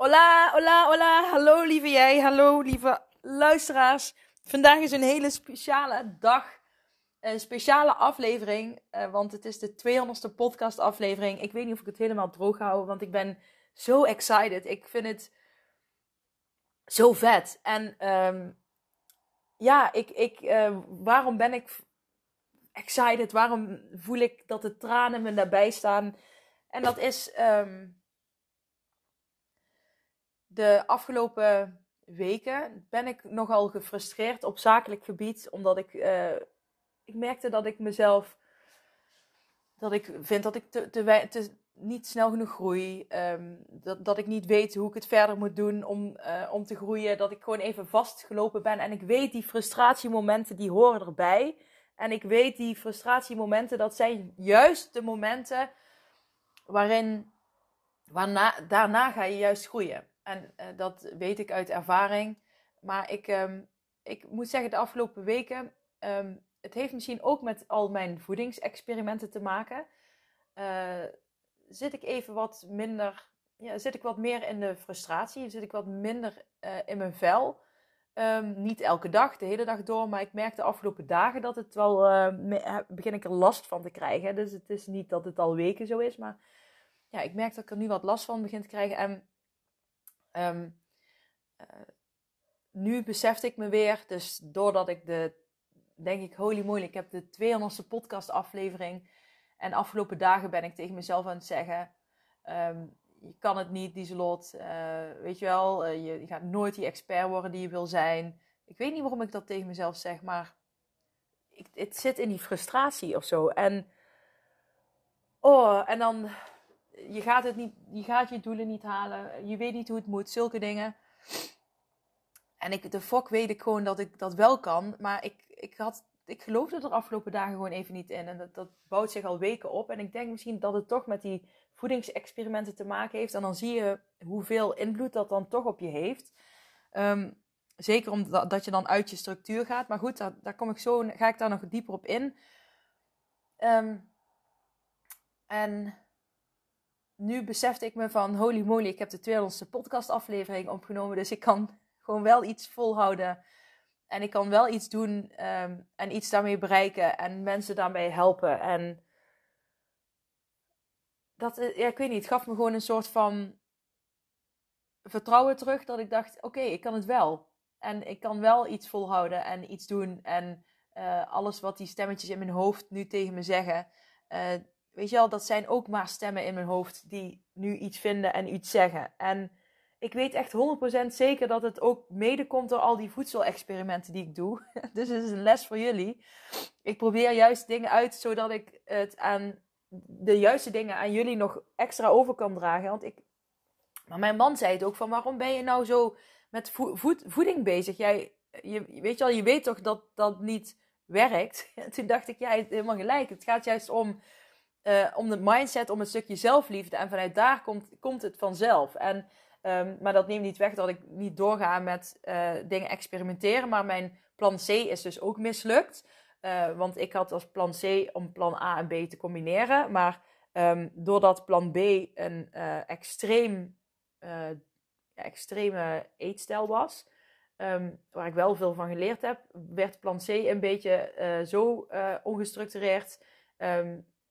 Hola, hola, hola. Hallo lieve jij. Hallo lieve luisteraars. Vandaag is een hele speciale dag. Een speciale aflevering. Uh, want het is de 200ste podcast aflevering. Ik weet niet of ik het helemaal droog hou. Want ik ben zo excited. Ik vind het zo vet. En um, ja, ik, ik, uh, waarom ben ik excited? Waarom voel ik dat de tranen me daarbij staan? En dat is... Um, de afgelopen weken ben ik nogal gefrustreerd op zakelijk gebied. Omdat ik, uh, ik merkte dat ik mezelf. Dat ik vind dat ik te, te, niet snel genoeg groei. Um, dat, dat ik niet weet hoe ik het verder moet doen om, uh, om te groeien. Dat ik gewoon even vastgelopen ben. En ik weet die frustratiemomenten die horen erbij. En ik weet die frustratiemomenten, dat zijn juist de momenten waarin. Waarna, daarna ga je juist groeien. En uh, dat weet ik uit ervaring. Maar ik, um, ik moet zeggen, de afgelopen weken. Um, het heeft misschien ook met al mijn voedingsexperimenten te maken. Uh, zit ik even wat minder. Ja, zit ik wat meer in de frustratie? Zit ik wat minder uh, in mijn vel? Um, niet elke dag, de hele dag door. Maar ik merk de afgelopen dagen dat het wel. begin ik er last van te krijgen. Dus het is niet dat het al weken zo is. Maar ja, ik merk dat ik er nu wat last van begin te krijgen. En Um, uh, nu besefte ik me weer, dus doordat ik de, denk ik, holy moly, ik heb de 200ste podcast aflevering. En afgelopen dagen ben ik tegen mezelf aan het zeggen, um, je kan het niet, Dieselot. Uh, weet je wel, uh, je, je, gaat nooit die expert worden die je wil zijn. Ik weet niet waarom ik dat tegen mezelf zeg, maar ik, het zit in die frustratie of zo. En, oh, en dan je gaat, het niet, je gaat je doelen niet halen. Je weet niet hoe het moet. Zulke dingen. En ik, de fok weet ik gewoon dat ik dat wel kan. Maar ik, ik, had, ik geloofde er afgelopen dagen gewoon even niet in. En dat, dat bouwt zich al weken op. En ik denk misschien dat het toch met die voedingsexperimenten te maken heeft. En dan zie je hoeveel invloed dat dan toch op je heeft. Um, zeker omdat dat je dan uit je structuur gaat. Maar goed, daar, daar kom ik zo, ga ik daar nog dieper op in. Um, en nu besefte ik me van holy moly, ik heb de 200ste podcastaflevering opgenomen. Dus ik kan gewoon wel iets volhouden. En ik kan wel iets doen um, en iets daarmee bereiken en mensen daarmee helpen. En dat, eh, ja, ik weet niet, het gaf me gewoon een soort van vertrouwen terug. Dat ik dacht, oké, ik kan het wel. En ik kan wel iets volhouden en iets doen. En uh, alles wat die stemmetjes in mijn hoofd nu tegen me zeggen, uh, weet je wel, dat zijn ook maar stemmen in mijn hoofd die nu iets vinden en iets zeggen. En ik weet echt 100% zeker dat het ook mede komt door al die voedselexperimenten die ik doe. Dus het is een les voor jullie. Ik probeer juist dingen uit zodat ik het aan de juiste dingen aan jullie nog extra over kan dragen. Want ik. Maar mijn man zei het ook van waarom ben je nou zo met voed voeding bezig? Jij, je, weet je wel, je weet toch dat dat niet werkt. toen dacht ik, jij ja, helemaal gelijk. Het gaat juist om uh, om de mindset, om een stukje zelfliefde. En vanuit daar komt, komt het vanzelf. En, um, maar dat neemt niet weg dat ik niet doorga met uh, dingen experimenteren. Maar mijn plan C is dus ook mislukt. Uh, want ik had als plan C om plan A en B te combineren. Maar um, doordat plan B een extreem, extreme eetstijl was. Um, waar ik wel veel van geleerd heb, werd plan C een beetje zo ongestructureerd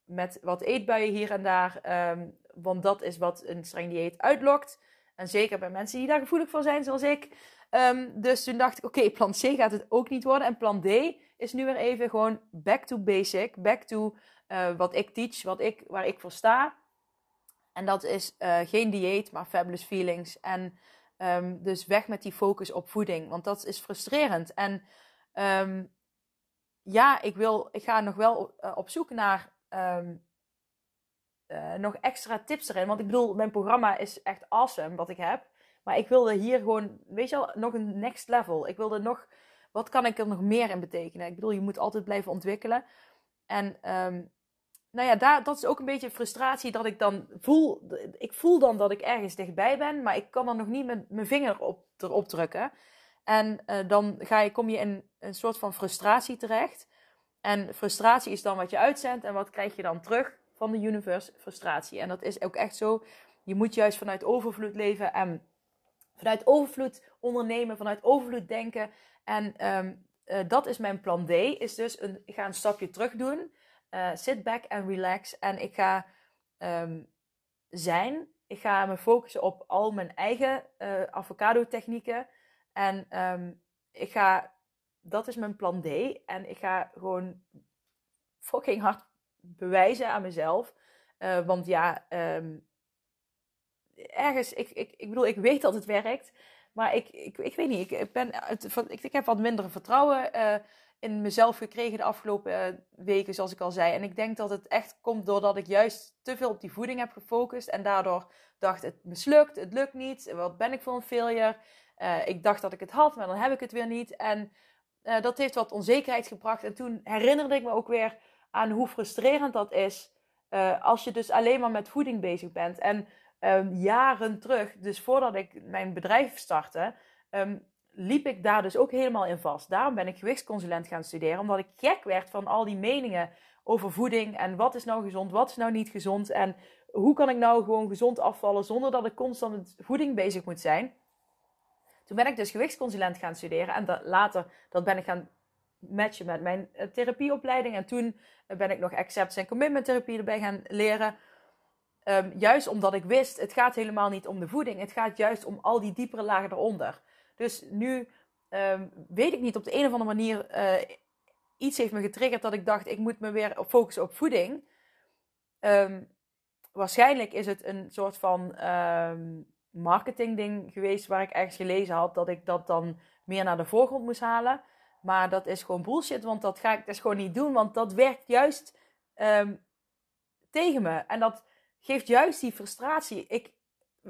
met wat eetbuien hier en daar. Um, want dat is wat een streng dieet uitlokt. En zeker bij mensen die daar gevoelig voor zijn, zoals ik. Um, dus toen dacht ik, oké, plan C gaat het ook niet worden. En plan D is nu weer even gewoon back to basic. Back to uh, wat ik teach, wat ik, waar ik voor sta. En dat is uh, geen dieet, maar fabulous feelings. En um, dus weg met die focus op voeding. Want dat is frustrerend. En ja, ik, wil, ik ga nog wel op zoek naar ehm, nog extra tips erin. Want ik bedoel, mijn programma is echt awesome wat ik heb. Maar ik wilde hier gewoon, weet je wel, nog een next level. Ik wilde nog, wat kan ik er nog meer in betekenen? Ik bedoel, je moet altijd blijven ontwikkelen. En um, nou ja, daar, dat is ook een beetje frustratie dat ik dan voel. Ik voel dan dat ik ergens dichtbij ben, maar ik kan er nog niet met mijn vinger op, erop drukken. En uh, dan ga je, kom je in een soort van frustratie terecht. En frustratie is dan wat je uitzendt. En wat krijg je dan terug van de universe? Frustratie. En dat is ook echt zo. Je moet juist vanuit overvloed leven en vanuit overvloed ondernemen, vanuit overvloed denken. En um, uh, dat is mijn plan D. Is dus een, ik ga een stapje terug doen. Uh, sit back and relax. En ik ga um, zijn. Ik ga me focussen op al mijn eigen uh, avocado technieken. En um, ik ga, dat is mijn plan D. En ik ga gewoon fucking hard bewijzen aan mezelf. Uh, want ja, um, ergens, ik, ik, ik bedoel, ik weet dat het werkt. Maar ik, ik, ik weet niet, ik, ben, ik, ik heb wat minder vertrouwen uh, in mezelf gekregen de afgelopen uh, weken, zoals ik al zei. En ik denk dat het echt komt doordat ik juist te veel op die voeding heb gefocust. En daardoor dacht, het mislukt, het lukt niet. Wat ben ik voor een failure? Ik dacht dat ik het had, maar dan heb ik het weer niet. En dat heeft wat onzekerheid gebracht. En toen herinnerde ik me ook weer aan hoe frustrerend dat is. als je dus alleen maar met voeding bezig bent. En um, jaren terug, dus voordat ik mijn bedrijf startte, um, liep ik daar dus ook helemaal in vast. Daarom ben ik gewichtsconsulent gaan studeren, omdat ik gek werd van al die meningen over voeding en wat is nou gezond, wat is nou niet gezond en hoe kan ik nou gewoon gezond afvallen zonder dat ik constant met voeding bezig moet zijn. Toen ben ik dus gewichtsconsulent gaan studeren en dat, later dat ben ik gaan matchen met mijn uh, therapieopleiding. En toen ben ik nog acceptance en commitment therapie erbij gaan leren. Um, juist omdat ik wist, het gaat helemaal niet om de voeding. Het gaat juist om al die diepere lagen eronder. Dus nu um, weet ik niet, op de een of andere manier uh, iets heeft me getriggerd dat ik dacht, ik moet me weer focussen op voeding. Um, waarschijnlijk is het een soort van marketing ding geweest waar ik ergens gelezen had dat ik dat dan meer naar de voorgrond moest halen. Maar dat is gewoon bullshit, want dat ga ik dus gewoon niet doen, want dat werkt juist tegen me. En dat geeft juist die frustratie. Ik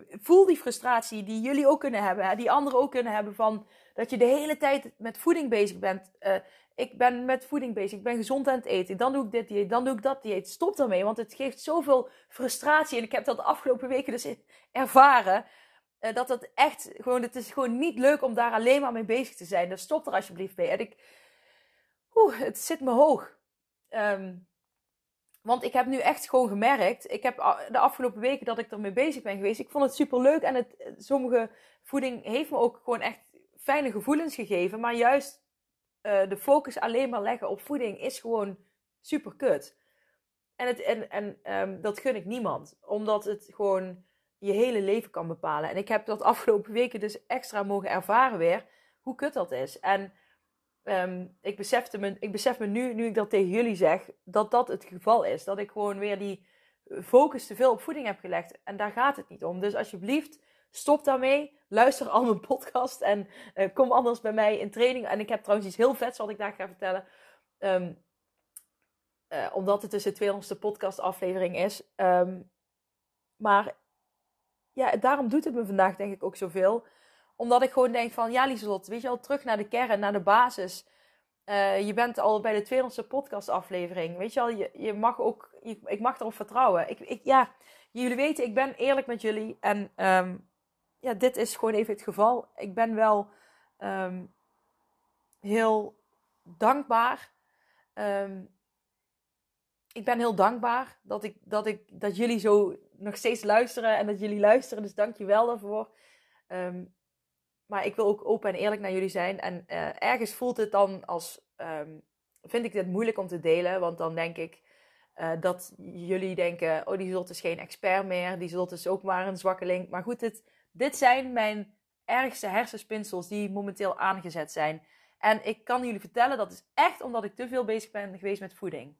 voel die frustratie die jullie ook kunnen hebben, die anderen ook kunnen hebben van dat je de hele tijd met voeding bezig bent. Uh, ik ben met voeding bezig, ik ben gezond aan het eten. Dan doe ik dit dieet, dan doe ik dat dieet. Stop daarmee, want het geeft zoveel frustratie. En ik heb dat de afgelopen weken dus ervaren. Uh, dat het echt gewoon, het is gewoon niet leuk om daar alleen maar mee bezig te zijn. Dus stop er alsjeblieft mee. En ik, het zit me hoog. Um, want ik heb nu echt gewoon gemerkt, ik heb de afgelopen weken dat ik ermee bezig ben geweest, ik vond het super leuk en het, sommige voeding heeft me ook gewoon echt fijne gevoelens gegeven. Maar juist uh, de focus alleen maar leggen op voeding is gewoon super kut. En, het, en, en um, dat gun ik niemand, omdat het gewoon je hele leven kan bepalen. En ik heb dat afgelopen weken dus extra mogen ervaren weer, hoe kut dat is. En um, ik, besefte me, ik besef me nu, nu ik dat tegen jullie zeg, dat dat het geval is. Dat ik gewoon weer die focus te veel op voeding heb gelegd. En daar gaat het niet om. Dus alsjeblieft, stop daarmee. Luister al mijn podcast en uh, kom anders bij mij in training. En ik heb trouwens iets heel vets wat ik daar ga vertellen. Um, uh, omdat het dus de 200ste podcast aflevering is. Um, maar ja, daarom doet het me vandaag denk ik ook zoveel omdat ik gewoon denk van, ja Lieselot, weet je wel, terug naar de kern, naar de basis. Uh, je bent al bij de 200ste podcast aflevering. Weet je wel, je, je mag ook, je, ik mag erop vertrouwen. Ik, ik, ja, jullie weten, ik ben eerlijk met jullie. En um, ja, dit is gewoon even het geval. Ik ben wel um, heel dankbaar. Um, ik ben heel dankbaar dat, ik, dat, ik, dat jullie zo nog steeds luisteren en dat jullie luisteren. Dus dank je wel daarvoor. Um, maar ik wil ook open en eerlijk naar jullie zijn. En uh, ergens voelt het dan als. Vind ik dit moeilijk om te delen. Want dan denk ik uh, dat jullie denken: oh, die Zult is geen expert meer. Die Zult is ook maar een zwakkeling. Maar goed, dit, dit zijn mijn ergste hersenspinsels die momenteel aangezet zijn. En ik kan jullie vertellen, dat is echt omdat ik te veel bezig ben geweest met voeding.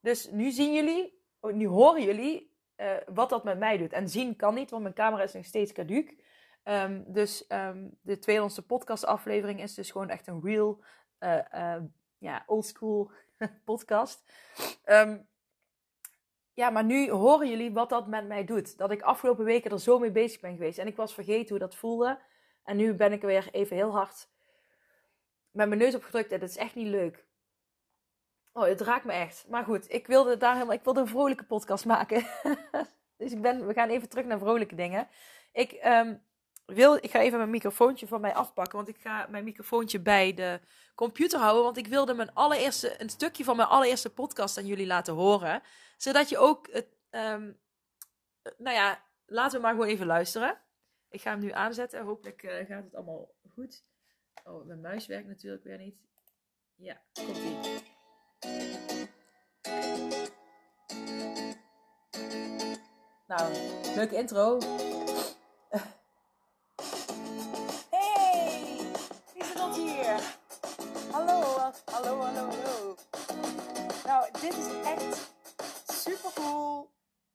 Dus nu zien jullie, oh, nu horen jullie uh, wat dat met mij doet. En zien kan niet, want mijn camera is nog steeds caduc. Um, dus um, de 200ste podcast aflevering is dus gewoon echt een real uh, uh, ja, oldschool podcast. Um, ja, maar nu horen jullie wat dat met mij doet. Dat ik afgelopen weken er zo mee bezig ben geweest. En ik was vergeten hoe dat voelde. En nu ben ik er weer even heel hard met mijn neus opgedrukt. En dat is echt niet leuk. Oh, het raakt me echt. Maar goed, ik wilde daar helemaal. Ik wilde een vrolijke podcast maken. dus ik ben, we gaan even terug naar vrolijke dingen. Ik um, wil, ik ga even mijn microfoontje van mij afpakken. Want ik ga mijn microfoontje bij de computer houden. Want ik wilde mijn allereerste, een stukje van mijn allereerste podcast aan jullie laten horen. Zodat je ook het. Um, nou ja, laten we maar gewoon even luisteren. Ik ga hem nu aanzetten. Hopelijk uh, gaat het allemaal goed. Oh, mijn muis werkt natuurlijk weer niet. Ja, komt ie. Nou, leuke intro. Hallo, hallo, hallo. Nou, dit is echt super cool.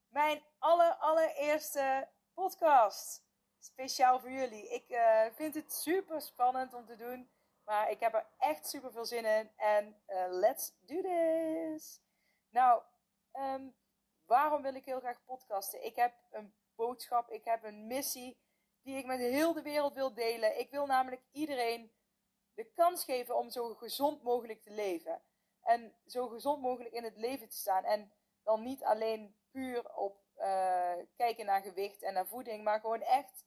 Mijn aller, allereerste podcast. Speciaal voor jullie. Ik uh, vind het super spannend om te doen. Maar ik heb er echt super veel zin in. En uh, let's do this. Nou, um, waarom wil ik heel graag podcasten? Ik heb een boodschap, ik heb een missie die ik met heel de wereld wil delen. Ik wil namelijk iedereen de kans geven om zo gezond mogelijk te leven. En zo gezond mogelijk in het leven te staan. En dan niet alleen puur op uh, kijken naar gewicht en naar voeding, maar gewoon echt.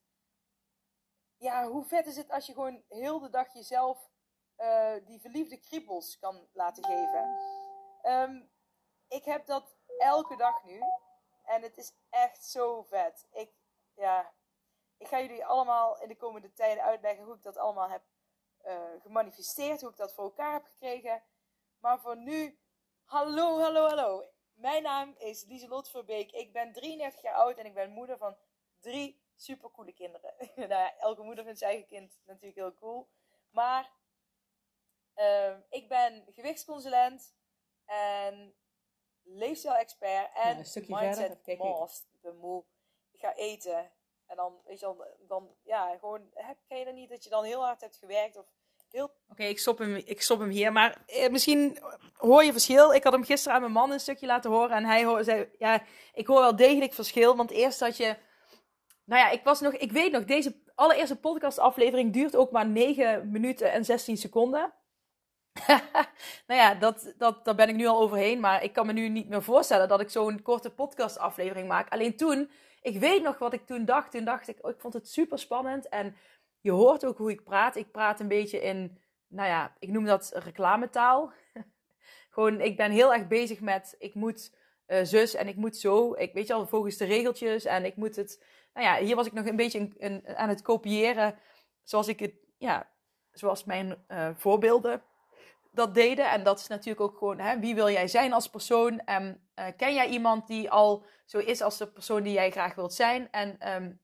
Ja, hoe vet is het als je gewoon heel de dag jezelf uh, die verliefde kriebels kan laten geven? Um, ik heb dat elke dag nu. En het is echt zo vet. Ik, ja, ik ga jullie allemaal in de komende tijden uitleggen hoe ik dat allemaal heb uh, gemanifesteerd, hoe ik dat voor elkaar heb gekregen. Maar voor nu, hallo, hallo, hallo. Mijn naam is Lieselot Verbeek. Ik ben 33 jaar oud en ik ben moeder van drie supercoole kinderen. nou ja, elke moeder vindt zijn eigen kind natuurlijk heel cool. Maar uh, ik ben gewichtsconsulent en leefstijl-expert en ja, mindset. Ik ben moe. Ik ga eten. En dan, weet je dan, dan ja, gewoon, heb, ken je dan niet dat je dan heel hard hebt gewerkt of Oké, ik, stop hem, ik stop hem hier, maar eh, misschien hoor je verschil. Ik had hem gisteren aan mijn man een stukje laten horen en hij zei, ja, ik hoor wel degelijk verschil, want eerst had je, nou ja, ik was nog, ik weet nog, deze allereerste podcastaflevering duurt ook maar 9 minuten en 16 seconden. nou ja, dat, dat, daar ben ik nu al overheen. Maar ik kan me nu niet meer voorstellen dat ik zo'n korte podcastaflevering maak. Alleen toen ik weet nog wat ik toen dacht. Toen dacht ik, oh, ik vond het super spannend. En je hoort ook hoe ik praat. Ik praat een beetje in, nou ja, ik noem dat reclametaal. Gewoon, ik ben heel erg bezig met, ik moet uh, zus en ik moet zo. Ik weet je al, volgens de regeltjes. En ik moet het, nou ja, hier was ik nog een beetje aan het kopiëren. Zoals ik het, ja, zoals mijn uh, voorbeelden dat deden. En dat is natuurlijk ook gewoon, hè, wie wil jij zijn als persoon? En uh, ken jij iemand die al zo is als de persoon die jij graag wilt zijn? En um,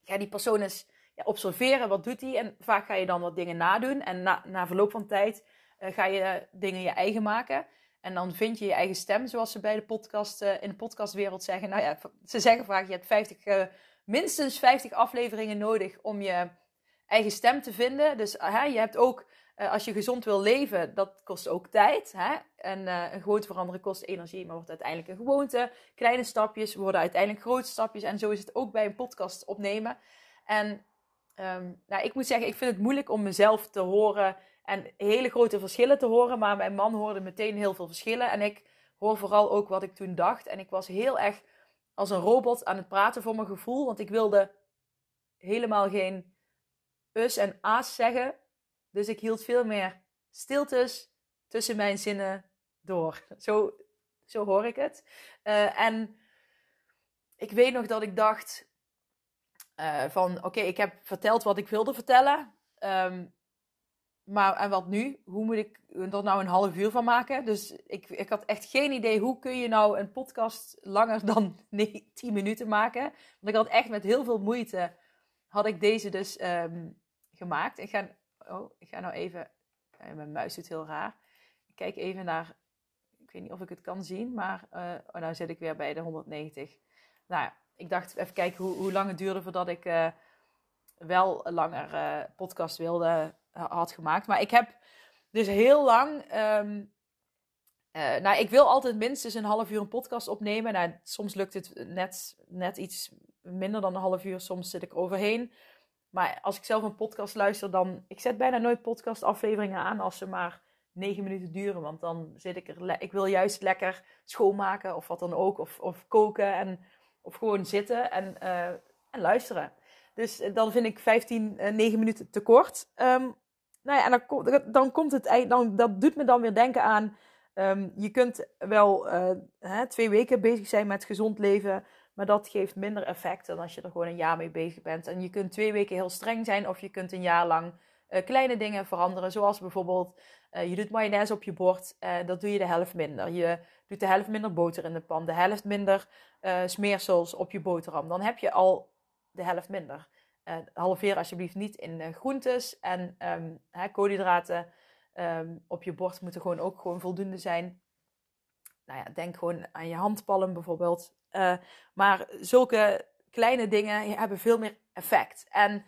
ja, die persoon is ja, observeren, wat doet hij? En vaak ga je dan wat dingen nadoen. En na, na verloop van tijd uh, ga je dingen je eigen maken. En dan vind je je eigen stem, zoals ze bij de podcast, uh, in de podcastwereld zeggen. Nou ja, ze zeggen vaak, je hebt 50, minstens 50 afleveringen nodig om je eigen stem te vinden. Dus je hebt ook als je gezond wil leven, dat kost ook tijd. Hè? En een gewoonte veranderen kost energie, maar wordt uiteindelijk een gewoonte. Kleine stapjes worden uiteindelijk grote stapjes. En zo is het ook bij een podcast opnemen. En um, nou, ik moet zeggen, ik vind het moeilijk om mezelf te horen en hele grote verschillen te horen. Maar mijn man hoorde meteen heel veel verschillen. En ik hoor vooral ook wat ik toen dacht. En ik was heel erg als een robot aan het praten voor mijn gevoel. Want ik wilde helemaal geen us en a's zeggen. Dus ik hield veel meer stiltes tussen mijn zinnen door. Zo, zo hoor ik het. Uh, en ik weet nog dat ik dacht uh, van oké, ik heb verteld wat ik wilde vertellen. Um, maar en wat nu? Hoe moet ik er nou een half uur van maken? Dus ik, ik had echt geen idee hoe kun je nou een podcast langer dan nee, 10 minuten maken. Want ik had echt met heel veel moeite had ik deze dus um, gemaakt. Ik ga Oh, ik ga nou even. Uh, mijn muis doet heel raar. Ik kijk even naar. Ik weet niet of ik het kan zien, maar. Uh, oh, nou zit ik weer bij de 190. Nou ja, ik dacht even kijken hoe, hoe lang het duurde voordat ik uh, wel langer podcast wilde, had gemaakt. Maar ik heb dus heel lang. ehm, eh, nou, ik wil altijd minstens een half uur een podcast opnemen. Nou, soms lukt het net, net iets minder dan een half uur. Soms zit ik overheen. Maar als ik zelf een podcast luister, dan... Ik zet bijna nooit podcastafleveringen aan als ze maar negen minuten duren. Want dan zit ik er... Ik wil juist lekker schoonmaken of wat dan ook. Of, of koken en... Of gewoon zitten en, eh, en luisteren. Dus eh, dan vind ik 15, eh 9 minuten te kort. Ehm, nou ja, en dan, dan komt het. Dan, dat doet me dan weer denken aan... ehm, je kunt wel eh, hè, twee weken bezig zijn met gezond leven... Maar dat geeft minder effect dan als je er gewoon een jaar mee bezig bent. En je kunt twee weken heel streng zijn, of je kunt een jaar lang eh, kleine dingen veranderen. Zoals bijvoorbeeld, eh, je doet mayonaise op je bord, eh, dat doe je de helft minder. Je doet de helft minder boter in de pan, de helft minder eh, smeersels op je boterham. Dan heb je al de helft minder. Eh, halveer alsjeblieft niet in eh, groentes en ehm, hè, koolhydraten ehm, op je bord moeten gewoon ook gewoon voldoende zijn. Nou ja, denk gewoon aan je handpalm bijvoorbeeld. Maar zulke kleine dingen hebben veel meer effect. En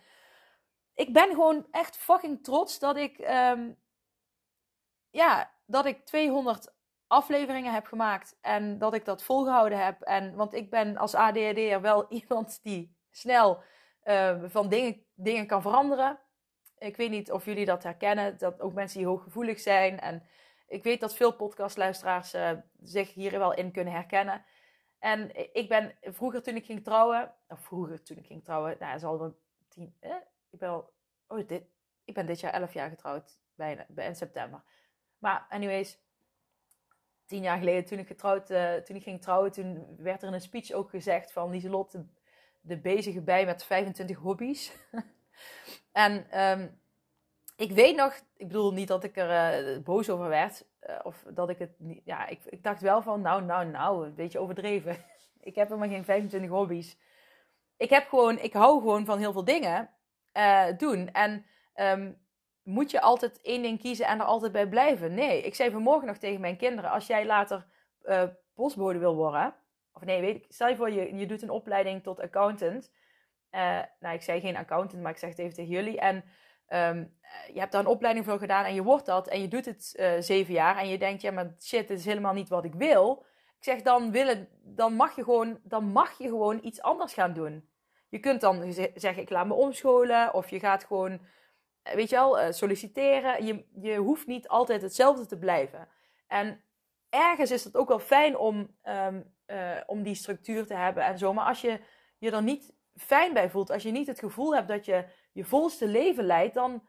ik ben gewoon echt fucking trots dat ik, ehm, ja, dat ik 200 afleveringen heb gemaakt en dat ik dat volgehouden heb. En, want ik ben als ADHD'er wel iemand die snel eh, van dingen, dingen kan veranderen. Ik weet niet of jullie dat herkennen, dat ook mensen die hooggevoelig zijn. En ik weet dat veel podcastluisteraars eh, zich hier wel in kunnen herkennen. En ik ben vroeger toen ik ging trouwen, of vroeger toen ik ging trouwen, nou, dat is al wel tien, eh? ik ben al, oh, dit, ik ben dit jaar elf jaar getrouwd, bijna, in september. Maar anyways, tien jaar geleden toen ik, getrouwd, eh, toen ik ging trouwen, toen werd er in een speech ook gezegd van Lieselot, de, bezige bij met 25 hobby's. en ehm, ik weet nog, ik bedoel niet dat ik er eh, boos over werd, eh, of dat ik het niet, ja, ik, ik dacht wel van, nou, nou, nou, een beetje overdreven. ik heb helemaal geen 25 hobby's. Ik heb gewoon, ik hou gewoon van heel veel dingen doen. En ehm, moet je altijd één ding kiezen en er altijd bij blijven? Nee, ik zei vanmorgen nog tegen mijn kinderen, als jij later eh postbode wil worden, of nee, weet ik, stel je voor, je, je doet een opleiding tot accountant. Eh, nou, ik zei geen accountant, maar ik zeg het even tegen jullie. En ehm, je hebt daar een opleiding voor gedaan en je wordt dat en je doet het eh, zeven jaar en je denkt, ja, maar shit, dit is helemaal niet wat ik wil. Ik zeg, dan, willen, dan, mag je gewoon, dan mag je gewoon iets anders gaan doen. Je kunt dan ze- zeggen, ik laat me omscholen of je gaat gewoon, eh, weet je wel, eh, solliciteren. Je, je hoeft niet altijd hetzelfde te blijven. En ergens is het ook wel fijn om, ehm, eh, om die structuur te hebben en zo. Maar als je je er niet fijn bij voelt, als je niet het gevoel hebt dat je je volste leven leidt, dan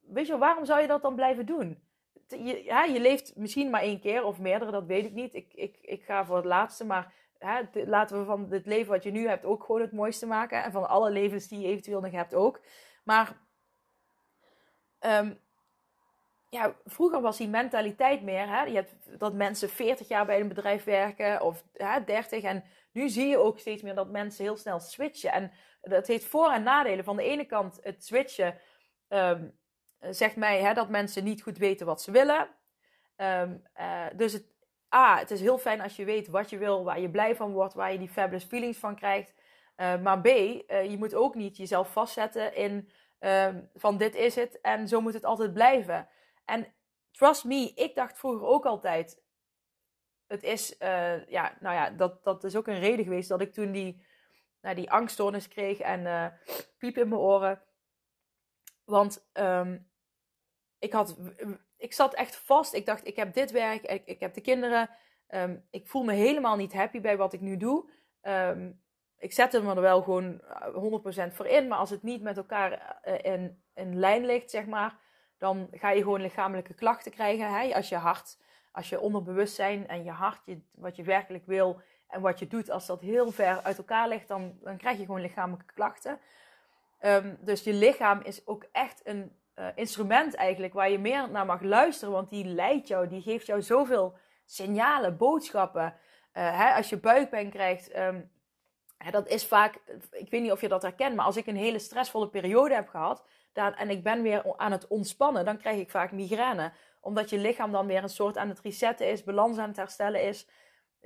weet je wel, waarom zou je dat dan blijven doen? Je, ja, je leeft misschien maar één keer of meerdere, dat weet ik niet. Ik, ik, ik ga voor het laatste, maar hè, laten we van het leven wat je nu hebt ook gewoon het mooiste maken. En van alle levens die je eventueel nog hebt ook. Maar ehm, ja, vroeger was die mentaliteit meer. Hè? Je hebt dat mensen 40 jaar bij een bedrijf werken of hè, 30. En nu zie je ook steeds meer dat mensen heel snel switchen. En dat heeft voor- en nadelen. Van de ene kant, het switchen ehm, zegt mij hè, dat mensen niet goed weten wat ze willen. Ehm, eh, dus het, A, het is heel fijn als je weet wat je wil, waar je blij van wordt, waar je die fabulous feelings van krijgt. Maar B, eh, je moet ook niet jezelf vastzetten in ehm, van dit is het en zo moet het altijd blijven. En trust me, ik dacht vroeger ook altijd, het is, eh, ja, nou ja, dat, dat is ook een reden geweest dat ik toen die, nou, die angststoornis kreeg en eh, piep in mijn oren. Want ehm, ik, had, ik zat echt vast. Ik dacht, ik heb dit werk, ik, ik heb de kinderen. Ehm, ik voel me helemaal niet happy bij wat ik nu doe. Ik zet me er wel gewoon eh, 100% voor in. Maar als het niet met elkaar eh, in, in lijn ligt, zeg maar, dan ga je gewoon lichamelijke klachten krijgen. Hè? Als je hart, als je onderbewustzijn en je hart, je, wat je werkelijk wil en wat je doet, als dat heel ver uit elkaar ligt, dan, dan krijg je gewoon lichamelijke klachten. Ehm, dus je lichaam is ook echt een eh, instrument eigenlijk waar je meer naar mag luisteren, want die leidt jou, die geeft jou zoveel signalen, boodschappen. Eh, hè, als je buikpijn krijgt, ehm, dat is vaak, ik weet niet of je dat herkent, maar als ik een hele stressvolle periode heb gehad dan, en ik ben weer aan het ontspannen, dan krijg ik vaak migraine. Omdat je lichaam dan weer een soort aan het resetten is, balans aan het herstellen is.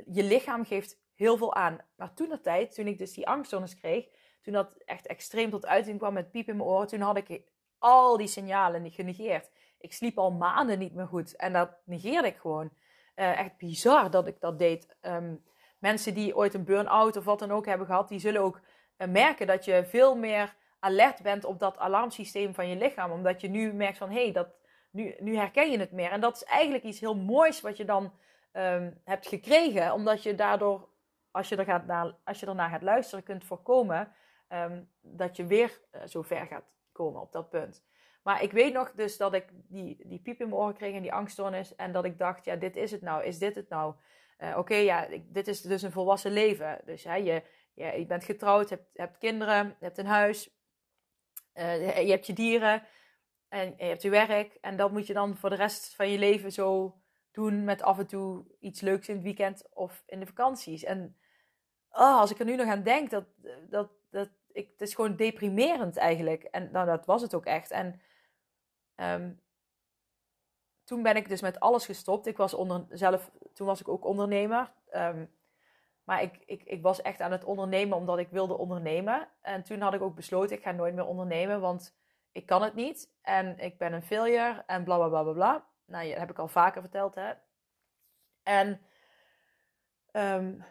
Je lichaam geeft heel veel aan. Maar toen de tijd, toen ik dus die angststoornis kreeg, toen dat echt extreem tot uiting kwam met piep in mijn oren, toen had ik al die signalen genegeerd. Ik sliep al maanden niet meer goed en dat negeerde ik gewoon. Uh, echt bizar dat ik dat deed. Ehm, mensen die ooit een burn-out of wat dan ook hebben gehad, die zullen ook uh, merken dat je veel meer alert bent op dat alarmsysteem van je lichaam. Omdat je nu merkt van hé, hey, dat, nu, nu herken je het meer. En dat is eigenlijk iets heel moois wat je dan um, hebt gekregen. Omdat je daardoor, als je, er gaat als je ernaar gaat luisteren, kunt voorkomen um, dat je weer uh, zo ver gaat komen op dat punt. Maar ik weet nog dus dat ik die, die piep in mijn oren kreeg en die angststoornis. En dat ik dacht, ja, dit is het nou. Is dit het nou? Uh, Oké, ja, dit is dus een volwassen leven. Dus hè, je, je, je bent getrouwd, hebt, hebt kinderen, hebt een huis. Uh, je hebt je dieren en je hebt je werk. En dat moet je dan voor de rest van je leven zo doen met af en toe iets leuks in het weekend of in de vakanties. En oh, als ik er nu nog aan denk, dat, dat, dat, ik, het is gewoon deprimerend eigenlijk. En nou, dat was het ook echt. En um, toen ben ik dus met alles gestopt. Ik was onder, zelf, toen was ik ook ondernemer. Um, maar ik, ik, ik was echt aan het ondernemen omdat ik wilde ondernemen. En toen had ik ook besloten, ik ga nooit meer ondernemen, want ik kan het niet. En ik ben een failure en bla bla bla bla. Nou, dat heb ik al vaker verteld, hè. En um,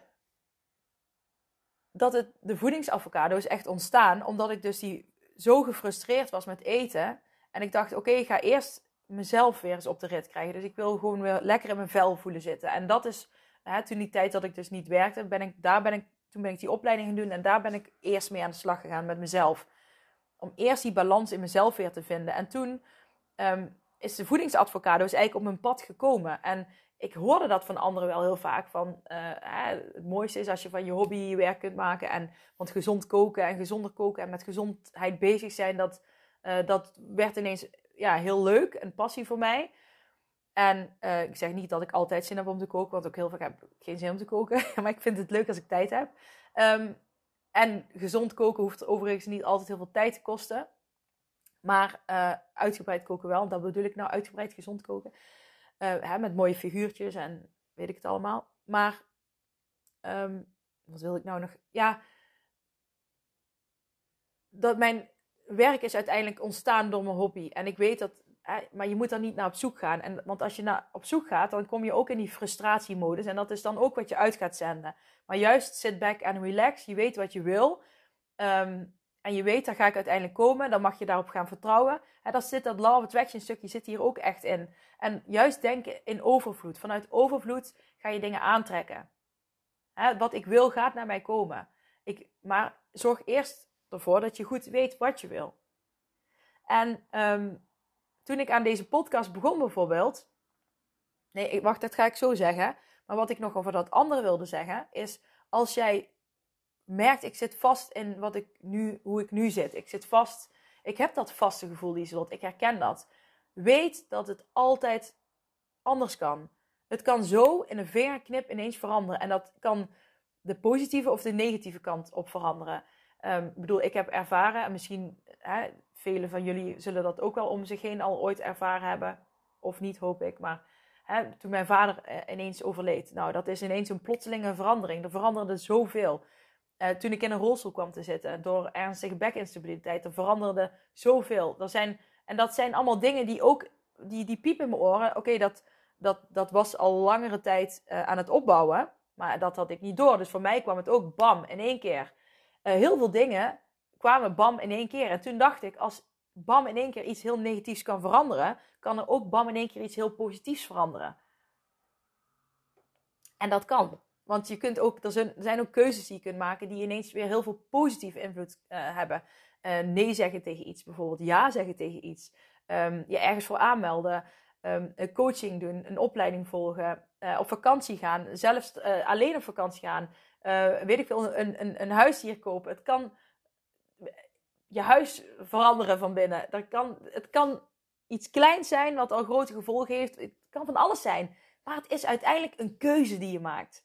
dat het, de voedingsavocado is echt ontstaan omdat ik dus die zo gefrustreerd was met eten. En ik dacht, oké, ik ga eerst mezelf weer eens op de rit krijgen. Dus ik wil gewoon weer lekker in mijn vel voelen zitten. En dat is, hè, toen die tijd dat ik dus niet werkte, ben ik, daar ben ik, toen ben ik die opleiding gaan doen. En daar ben ik eerst mee aan de slag gegaan met mezelf. Om eerst die balans in mezelf weer te vinden. En toen um, is de voedingsadvocado is eigenlijk op mijn pad gekomen. En ik hoorde dat van anderen wel heel vaak. Van, uh, het mooiste is als je van je hobby je werk kunt maken. En, want gezond koken en gezonder koken en met gezondheid bezig zijn, dat, uh, dat werd ineens ja, heel leuk. Een passie voor mij. En uh, ik zeg niet dat ik altijd zin heb om te koken, want ook heel vaak heb ik geen zin om te koken. maar ik vind het leuk als ik tijd heb. Um, en gezond koken hoeft overigens niet altijd heel veel tijd te kosten. Maar uh, uitgebreid koken wel. Dat bedoel ik nou uitgebreid gezond koken. Uh, hè, met mooie figuurtjes en weet ik het allemaal. Maar um, wat wil ik nou nog? Ja, dat mijn werk is uiteindelijk ontstaan door mijn hobby. En ik weet dat, maar je moet daar niet naar op zoek gaan. En, want als je naar op zoek gaat, dan kom je ook in die frustratiemodus. En dat is dan ook wat je uit gaat zenden. Maar juist sit back and relax. Je weet wat je wil. Um, en je weet, daar ga ik uiteindelijk komen, dan mag je daarop gaan vertrouwen. En dat zit dat of attraction stukje zit hier ook echt in. En juist denken in overvloed. Vanuit overvloed ga je dingen aantrekken. Hè, wat ik wil gaat naar mij komen. Ik, maar zorg eerst ervoor dat je goed weet wat je wil. En um, toen ik aan deze podcast begon bijvoorbeeld. Nee, wacht, dat ga ik zo zeggen. Maar wat ik nog over dat andere wilde zeggen is: als jij merkt, ik zit vast in wat ik nu, hoe ik nu zit. Ik zit vast, ik heb dat vaste gevoel, Lieselot. Ik herken dat. Weet dat het altijd anders kan. Het kan zo in een vingerknip ineens veranderen. En dat kan de positieve of de negatieve kant op veranderen. Um, ik bedoel, ik heb ervaren, en misschien hè, velen van jullie zullen dat ook wel om zich heen al ooit ervaren hebben. Of niet, hoop ik. Maar hè, toen mijn vader eh, ineens overleed. Nou, dat is ineens een plotselinge verandering. Er veranderde zoveel. Uh, toen ik in een rolstoel kwam te zitten door ernstige bekinstabiliteit, er veranderde zoveel. Er zijn, en dat zijn allemaal dingen die ook, die, die piepen in mijn oren. Oké, dat, dat, dat was al langere tijd uh, aan het opbouwen, maar dat had ik niet door. Dus voor mij kwam het ook bam in één keer. Uh, heel veel dingen kwamen bam in één keer. En toen dacht ik, als bam in één keer iets heel negatiefs kan veranderen, kan er ook bam in één keer iets heel positiefs veranderen. En dat kan. Want je kunt ook, er zijn ook keuzes die je kunt maken die ineens weer heel veel positieve invloed uh, hebben. Uh, nee zeggen tegen iets, bijvoorbeeld ja zeggen tegen iets. Um, je ergens voor aanmelden. Een coaching doen, een opleiding volgen. Op vakantie gaan, zelfs alleen op vakantie gaan. Weet ik veel, een, een, een huisdier kopen. Het kan je huis veranderen van binnen. Dat kan, het kan iets kleins zijn wat al grote gevolgen heeft. Het kan van alles zijn. Maar het is uiteindelijk een keuze die je maakt.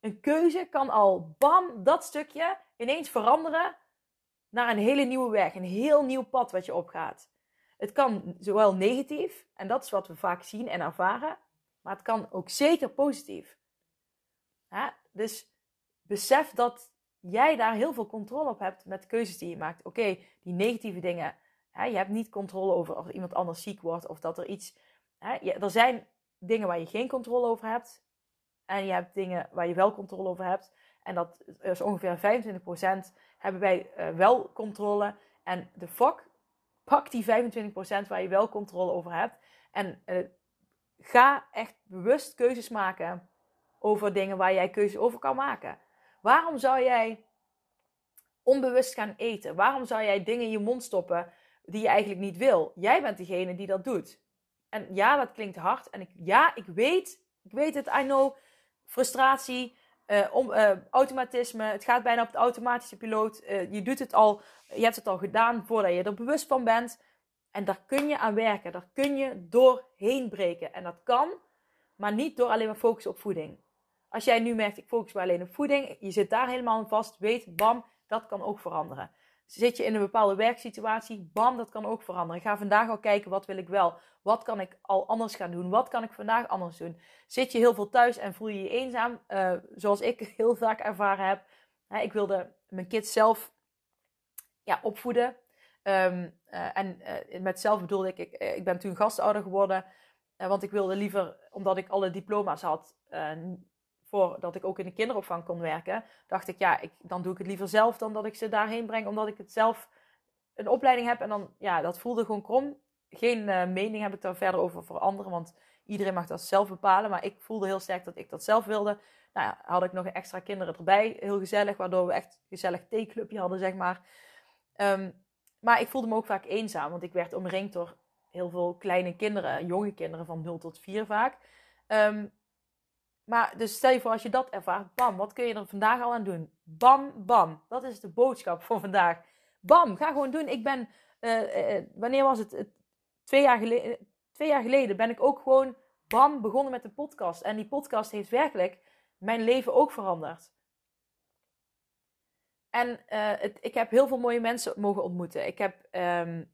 Een keuze kan al, bam, dat stukje ineens veranderen naar een hele nieuwe weg. Een heel nieuw pad wat je opgaat. Het kan zowel negatief, en dat is wat we vaak zien en ervaren, maar het kan ook zeker positief. Ja, dus besef dat jij daar heel veel controle op hebt met keuzes die je maakt. Oké, die negatieve dingen, Hè, je hebt niet controle over of iemand anders ziek wordt of dat er iets. Hè, er zijn dingen waar je geen controle over hebt. En je hebt dingen waar je wel controle over hebt. En dat is ongeveer 25% hebben wij uh, wel controle. En de fuck, pak die 25% waar je wel controle over hebt. En uh, ga echt bewust keuzes maken over dingen waar jij keuzes over kan maken. Waarom zou jij onbewust gaan eten? Waarom zou jij dingen in je mond stoppen die je eigenlijk niet wil? Jij bent degene die dat doet. En ja, dat klinkt hard. En ik, ja, ik weet, ik weet het, I know. Frustratie, uh, om, uh, automatisme. Het gaat bijna op de automatische piloot. Uh, je doet het al, je hebt het al gedaan voordat je er bewust van bent. En daar kun je aan werken. Daar kun je doorheen breken. En dat kan, maar niet door alleen maar focussen op voeding. Als jij nu merkt, ik focus maar alleen op voeding, je zit daar helemaal aan vast, weet, bam, dat kan ook veranderen. Zit je in een bepaalde werksituatie, bam, dat kan ook veranderen. ga vandaag al kijken, wat wil ik wel? Wat kan ik al anders gaan doen? Wat kan ik vandaag anders doen? Zit je heel veel thuis en voel je je eenzaam, uh, zoals ik heel vaak ervaren heb. Hè, ik wilde mijn kids zelf ja, opvoeden. Um, uh, en uh, met zelf bedoelde ik, ik, ik ben toen gastouder geworden. want ik wilde liever, omdat ik alle diploma's had, voordat ik ook in de kinderopvang kon werken, dacht ik, ja, ik, dan doe ik het liever zelf dan dat ik ze daarheen breng, omdat ik het zelf een opleiding heb. En dan, ja, dat voelde gewoon krom. Geen uh, mening heb ik daar verder over voor anderen, want iedereen mag dat zelf bepalen. Maar ik voelde heel sterk dat ik dat zelf wilde. Nou ja, had ik nog extra kinderen erbij, heel gezellig, waardoor we echt een gezellig theeclubje hadden, zeg maar. Um, maar ik voelde me ook vaak eenzaam, want ik werd omringd door heel veel kleine kinderen, jonge kinderen van 0 tot 4 vaak. Um, maar dus stel je voor als je dat ervaart, bam, wat kun je er vandaag al aan doen? Bam, bam. Dat is de boodschap voor vandaag. Bam, ga gewoon doen. Ik ben, uh, uh, wanneer was het? Twee jaar, geleden, twee jaar geleden ben ik ook gewoon, bam, begonnen met de podcast. En die podcast heeft werkelijk mijn leven ook veranderd. En het, ik heb heel veel mooie mensen mogen ontmoeten. Ik heb um,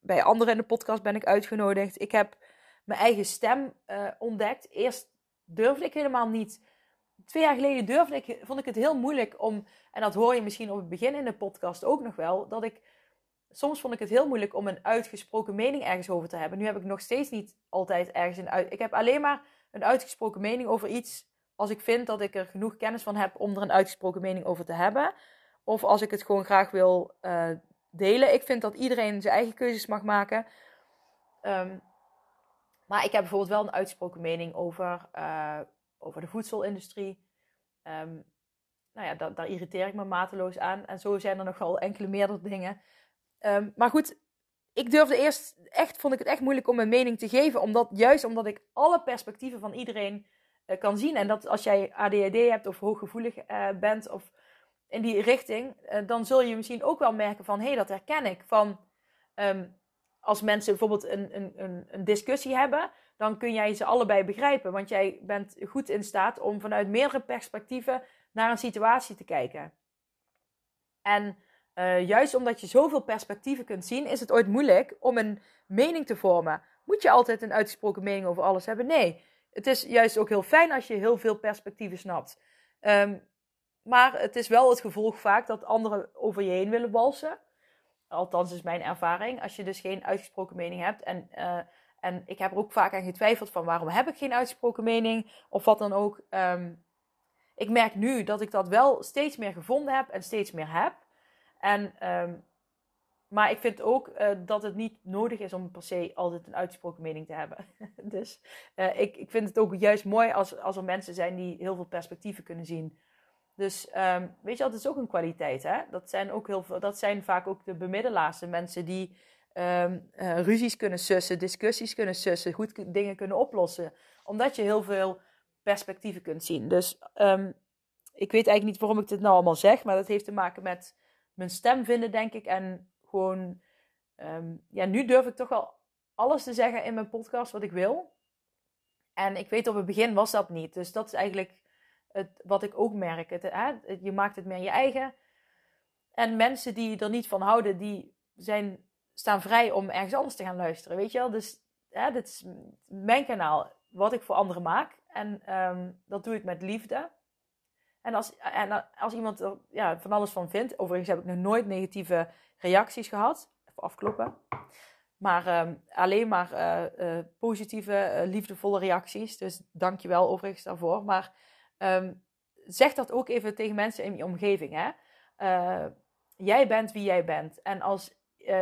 bij anderen in de podcast ben ik uitgenodigd. Ik heb mijn eigen stem ontdekt. Eerst durfde ik helemaal niet. Twee jaar geleden durfde ik, vond ik het heel moeilijk om, en dat hoor je misschien op het begin in de podcast ook nog wel, dat ik, soms vond ik het heel moeilijk om een uitgesproken mening ergens over te hebben. Nu heb ik nog steeds niet altijd ergens een uit, ik heb alleen maar een uitgesproken mening over iets als ik vind dat ik er genoeg kennis van heb om er een uitgesproken mening over te hebben. Of als ik het gewoon graag wil uh, delen. Ik vind dat iedereen zijn eigen keuzes mag maken. Um, maar ik heb bijvoorbeeld wel een uitgesproken mening over, uh, over de voedselindustrie. Um, nou ja, da daar irriteer ik me mateloos aan. En zo zijn er nog wel enkele meerdere dingen. Um, maar goed, ik durfde eerst echt, vond ik het echt moeilijk om mijn mening te geven. Omdat, juist omdat ik alle perspectieven van iedereen uh, kan zien. En dat als jij ADHD hebt of hooggevoelig uh, bent of in die richting, dan zul je misschien ook wel merken van, hé, hey, dat herken ik. Van, um, als mensen bijvoorbeeld een, een, een, discussie hebben, dan kun jij ze allebei begrijpen. Want jij bent goed in staat om vanuit meerdere perspectieven naar een situatie te kijken. En uh, juist omdat je zoveel perspectieven kunt zien, is het ooit moeilijk om een mening te vormen. Moet je altijd een uitgesproken mening over alles hebben? Nee. Het is juist ook heel fijn als je heel veel perspectieven snapt. Um, maar het is wel het gevolg vaak dat anderen over je heen willen walsen. Althans, is mijn ervaring. Als je dus geen uitgesproken mening hebt. En, uh, en ik heb er ook vaak aan getwijfeld van waarom heb ik geen uitgesproken mening? Of wat dan ook. Um, ik merk nu dat ik dat wel steeds meer gevonden heb en steeds meer heb. En, um, maar ik vind ook uh, dat het niet nodig is om per se altijd een uitgesproken mening te hebben. dus uh, ik, ik vind het ook juist mooi als, als er mensen zijn die heel veel perspectieven kunnen zien. Dus um, weet je, dat is ook een kwaliteit. Hè? Dat, zijn ook heel veel, dat zijn vaak ook de bemiddelaars, de mensen die um, uh, ruzies kunnen sussen, discussies kunnen sussen, goed dingen kunnen oplossen. Omdat je heel veel perspectieven kunt zien. Dus um, ik weet eigenlijk niet waarom ik dit nou allemaal zeg, maar dat heeft te maken met mijn stem vinden, denk ik. En gewoon, ja, nu durf ik toch wel alles te zeggen in mijn podcast wat ik wil. En ik weet op het begin was dat niet. Dus dat is eigenlijk wat ik ook merk. Hè, je maakt het meer je eigen. En mensen die er niet van houden, die zijn, staan vrij om ergens anders te gaan luisteren. Weet je wel? Dus hè, dit is mijn kanaal, wat ik voor anderen maak. En um, dat doe ik met liefde. En als, en als iemand er ja, van alles van vindt, overigens heb ik nog nooit negatieve reacties gehad. afkloppen. Maar ehm, alleen maar eh, eh, positieve, eh, liefdevolle reacties. Dus dank je wel overigens daarvoor. Maar ehm, zeg dat ook even tegen mensen in je omgeving. Hè? jij bent wie jij bent. En als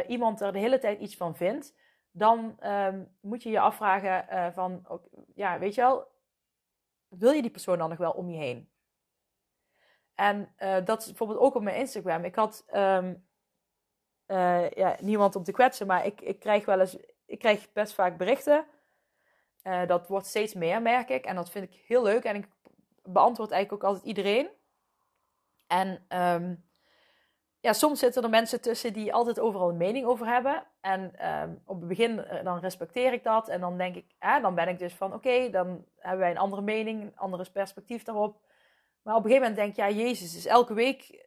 iemand er de hele tijd iets van vindt, dan ehm, moet je je afvragen van, ja, weet je wel, wil je die persoon dan nog wel om je heen? En dat is bijvoorbeeld ook op mijn Instagram. Ik had uh, ja, niemand om te kwetsen, maar ik, ik krijg wel eens, ik krijg best vaak berichten. Dat wordt steeds meer, merk ik. En dat vind ik heel leuk. En ik beantwoord eigenlijk ook altijd iedereen. En um, ja, soms zitten er mensen tussen die altijd overal een mening over hebben. En um, op het begin eh, dan respecteer ik dat. En dan denk ik, eh, dan ben ik dus van oké, dan hebben wij een andere mening, een ander perspectief daarop. Maar op een gegeven moment denk ik, ja, Jezus, is elke week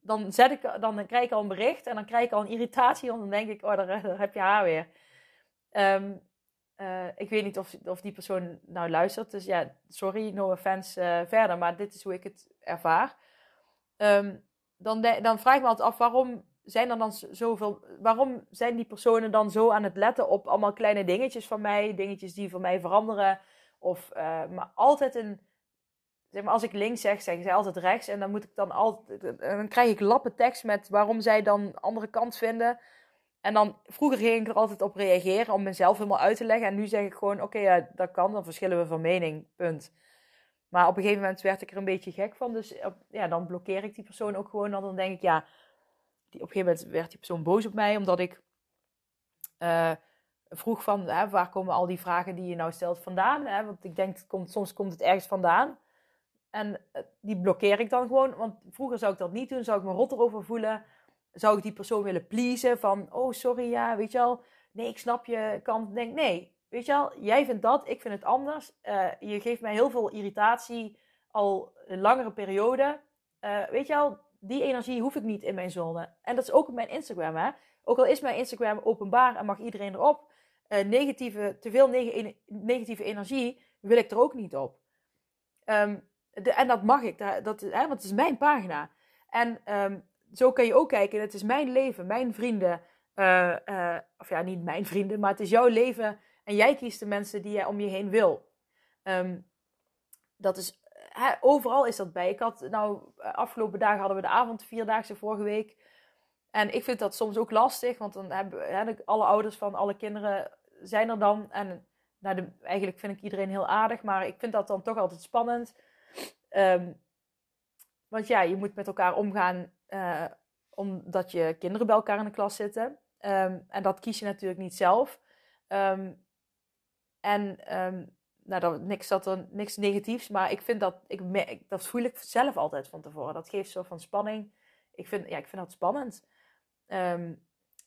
dan, zet ik, dan krijg ik al een bericht en dan krijg ik al een irritatie. Want dan denk ik, oh, daar, heb je haar weer. Ehm, eh, ik weet niet of, of die persoon nou luistert. Dus ja, sorry, no offense uh, verder. Maar dit is hoe ik het ervaar. Ehm, dan, dan vraag ik me altijd af, waarom zijn er dan zoveel... Waarom zijn die personen dan zo aan het letten op allemaal kleine dingetjes van mij? Dingetjes die voor mij veranderen. Of uh, maar altijd een zeg maar, als ik links zeg, zeggen zij altijd rechts. En dan moet ik dan altijd. Dan krijg ik lappen tekst met waarom zij dan andere kant vinden. En dan vroeger ging ik er altijd op reageren om mezelf helemaal uit te leggen. En nu zeg ik gewoon: oké, ja, dat kan, dan verschillen we van mening. Punt. Maar op een gegeven moment werd ik er een beetje gek van. Dus ja, dan blokkeer ik die persoon ook gewoon. Dan denk ik, ja, die, op een gegeven moment werd die persoon boos op mij. Omdat ik uh, vroeg van, hè, waar komen al die vragen die je nou stelt vandaan? Hè? Want ik denk, komt, soms komt het ergens vandaan. En eh, die blokkeer ik dan gewoon. Want vroeger zou ik dat niet doen. Zou ik me rot erover voelen. Zou ik die persoon willen pleasen. Van, oh sorry, ja, weet je wel. Nee, ik snap je kant. Denk, nee, weet je wel. Jij vindt dat, ik vind het anders. Uh, je geeft mij heel veel irritatie. Al een langere periode. Uh, weet je wel, die energie hoef ik niet in mijn zone. En dat is ook op mijn Instagram, hè. Ook al is mijn Instagram openbaar en mag iedereen erop. negatieve, te veel negatieve energie wil ik er ook niet op. Um, en dat mag ik, dat, hè, want het is mijn pagina. En um, zo kan je ook kijken, het is mijn leven, mijn vrienden. Uh, of ja, niet mijn vrienden, maar het is jouw leven. En jij kiest de mensen die jij om je heen wil. Um, dat is, overal is dat bij. Ik had, nou, afgelopen dagen hadden we de avond vierdaagse vorige week. En ik vind dat soms ook lastig, want dan hebben hè, alle ouders van alle kinderen zijn er dan. En nou, de, eigenlijk vind ik iedereen heel aardig, maar ik vind dat dan toch altijd spannend. Um, want ja, je moet met elkaar omgaan uh, omdat je kinderen bij elkaar in de klas zitten. Um, en dat kies je natuurlijk niet zelf. Um, en nou, dat, niks, dat er, niks negatiefs, maar ik vind dat, ik, dat voel ik zelf altijd van tevoren. Dat geeft zo van spanning. Ik vind, ja, ik vind dat spannend.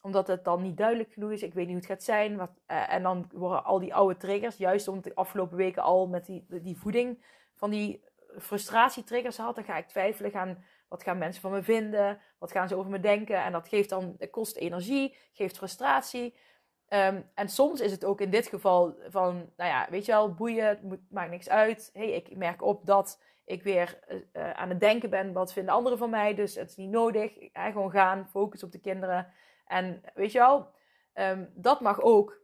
omdat het dan niet duidelijk genoeg is. Ik weet niet hoe het gaat zijn. Wat, uh, en dan worden al die oude triggers, juist omdat de afgelopen weken al met die, die voeding van die frustratietriggers had, dan ga ik twijfelen gaan, wat gaan mensen van me vinden, wat gaan ze over me denken. En dat geeft dan, kost energie, geeft frustratie. Um, en soms is het ook in dit geval van, nou ja, weet je wel, boeien, het maakt niks uit. hey, ik merk op dat ik weer uh, aan het denken ben, wat vinden anderen van mij, dus het is niet nodig. Gewoon gaan, focus op de kinderen. En weet je wel, um, dat mag ook.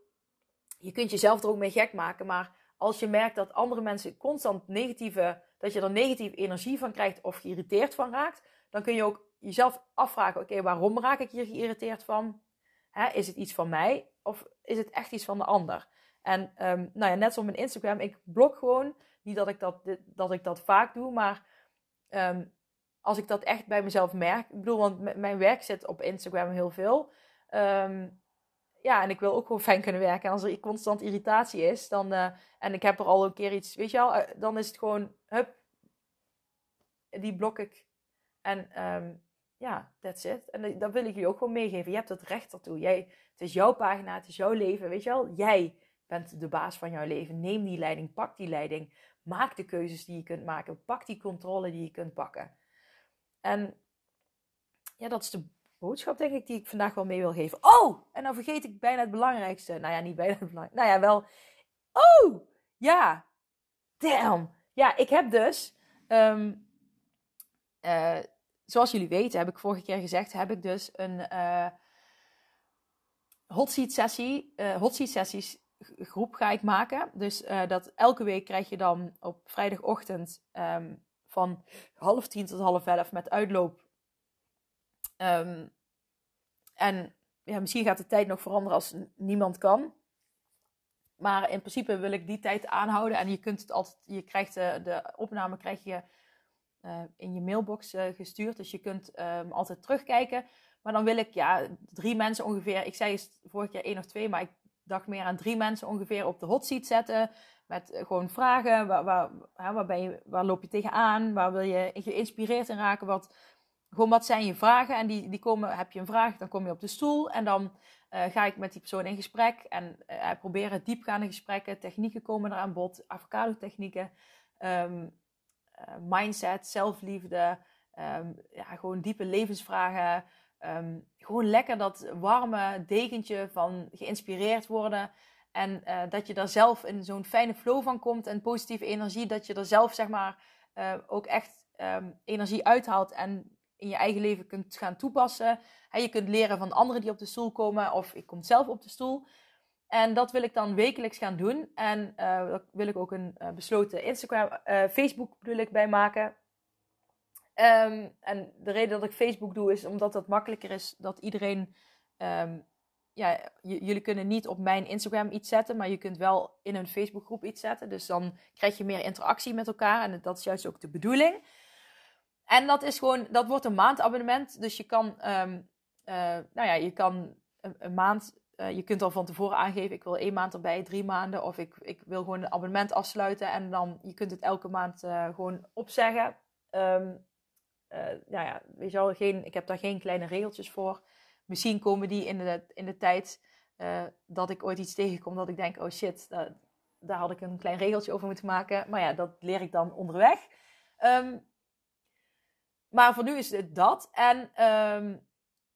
Je kunt jezelf er ook mee gek maken, maar als je merkt dat andere mensen constant negatieve dat je er negatieve energie van krijgt of geïrriteerd van raakt, dan kun je ook jezelf afvragen: oké, waarom raak ik hier geïrriteerd van? Hè, is het iets van mij of is het echt iets van de ander? En um, nou ja, net zoals mijn Instagram, ik blok gewoon. Niet dat ik dat, dat, ik dat vaak doe, maar um, als ik dat echt bij mezelf merk. Ik bedoel, want mijn werk zit op Instagram heel veel. Um, ja, en ik wil ook gewoon fijn kunnen werken. En als er constant irritatie is, dan, uh, en ik heb er al een keer iets, weet je wel, uh, dan is het gewoon, hup, die blok ik. En um, ja, that's it. En dat wil ik je ook gewoon meegeven. Je hebt het recht ertoe. Jij, het is jouw pagina, het is jouw leven, weet je wel. Jij bent de baas van jouw leven. Neem die leiding, pak die leiding. Maak de keuzes die je kunt maken. Pak die controle die je kunt pakken. En ja, dat is de boodschap, denk ik, die ik vandaag wel mee wil geven. Oh, en dan vergeet ik bijna het belangrijkste. Nou ja, niet bijna het belangrijkste. Nou ja, wel. Oh, ja. Damn. Ja, ik heb dus, um, uh, zoals jullie weten, heb ik vorige keer gezegd, heb ik dus een, uh, hot seat sessie, hot seat sessies groep ga ik maken. Dus dat elke week krijg je dan op vrijdagochtend ehm, van half tien tot half elf met uitloop. Ehm, en ja, misschien gaat de tijd nog veranderen als niemand kan. Maar in principe wil ik die tijd aanhouden. En je kunt het altijd, je krijgt de, de opname krijg je uh, in je mailbox uh, gestuurd. Dus je kunt um, altijd terugkijken. Maar dan wil ik ja, drie mensen ongeveer. Ik zei vorige keer één of twee, maar ik dacht meer aan drie mensen ongeveer op de hot seat zetten. Met gewoon vragen. Waar, waar, waar, ben je, waar loop je tegenaan? Waar wil je geïnspireerd in raken? Wat, gewoon wat zijn je vragen? En die, die komen, heb je een vraag, dan kom je op de stoel. En dan uh, ga ik met die persoon in gesprek. En uh, proberen diepgaande gesprekken. Technieken komen er aan bod. Avocado technieken. Um, uh, mindset, zelfliefde. Um, ja, gewoon diepe levensvragen. Um, gewoon lekker dat warme dekentje van geïnspireerd worden. En dat je daar zelf in zo'n fijne flow van komt en positieve energie. Dat je er zelf zeg maar ook echt energie uithaalt en in je eigen leven kunt gaan toepassen. Je kunt leren van anderen die op de stoel komen of ik kom zelf op de stoel. En dat wil ik dan wekelijks gaan doen. En uh, daar wil ik ook een uh, besloten Instagram, uh, Facebook bedoel ik bij maken. Um, en de reden dat ik Facebook doe is omdat het makkelijker is dat iedereen. Um, ja, jullie kunnen niet op mijn Instagram iets zetten, maar je kunt wel in een Facebookgroep iets zetten. Dus dan krijg je meer interactie met elkaar en dat is juist ook de bedoeling. En dat is gewoon, dat wordt een maandabonnement. Dus je kan, um, nou ja, je kan een, maand uh, je kunt al van tevoren aangeven, ik wil één maand erbij, drie maanden. Of ik, ik wil gewoon een abonnement afsluiten. En dan, je kunt het elke maand uh, gewoon opzeggen. Uh, nou ja, je wel, geen, ik heb daar geen kleine regeltjes voor. Misschien komen die in de, in de tijd dat ik ooit iets tegenkom dat ik denk, oh shit, daar, daar had ik een klein regeltje over moeten maken. Maar ja, dat leer ik dan onderweg. Um, maar voor nu is het dat. En um,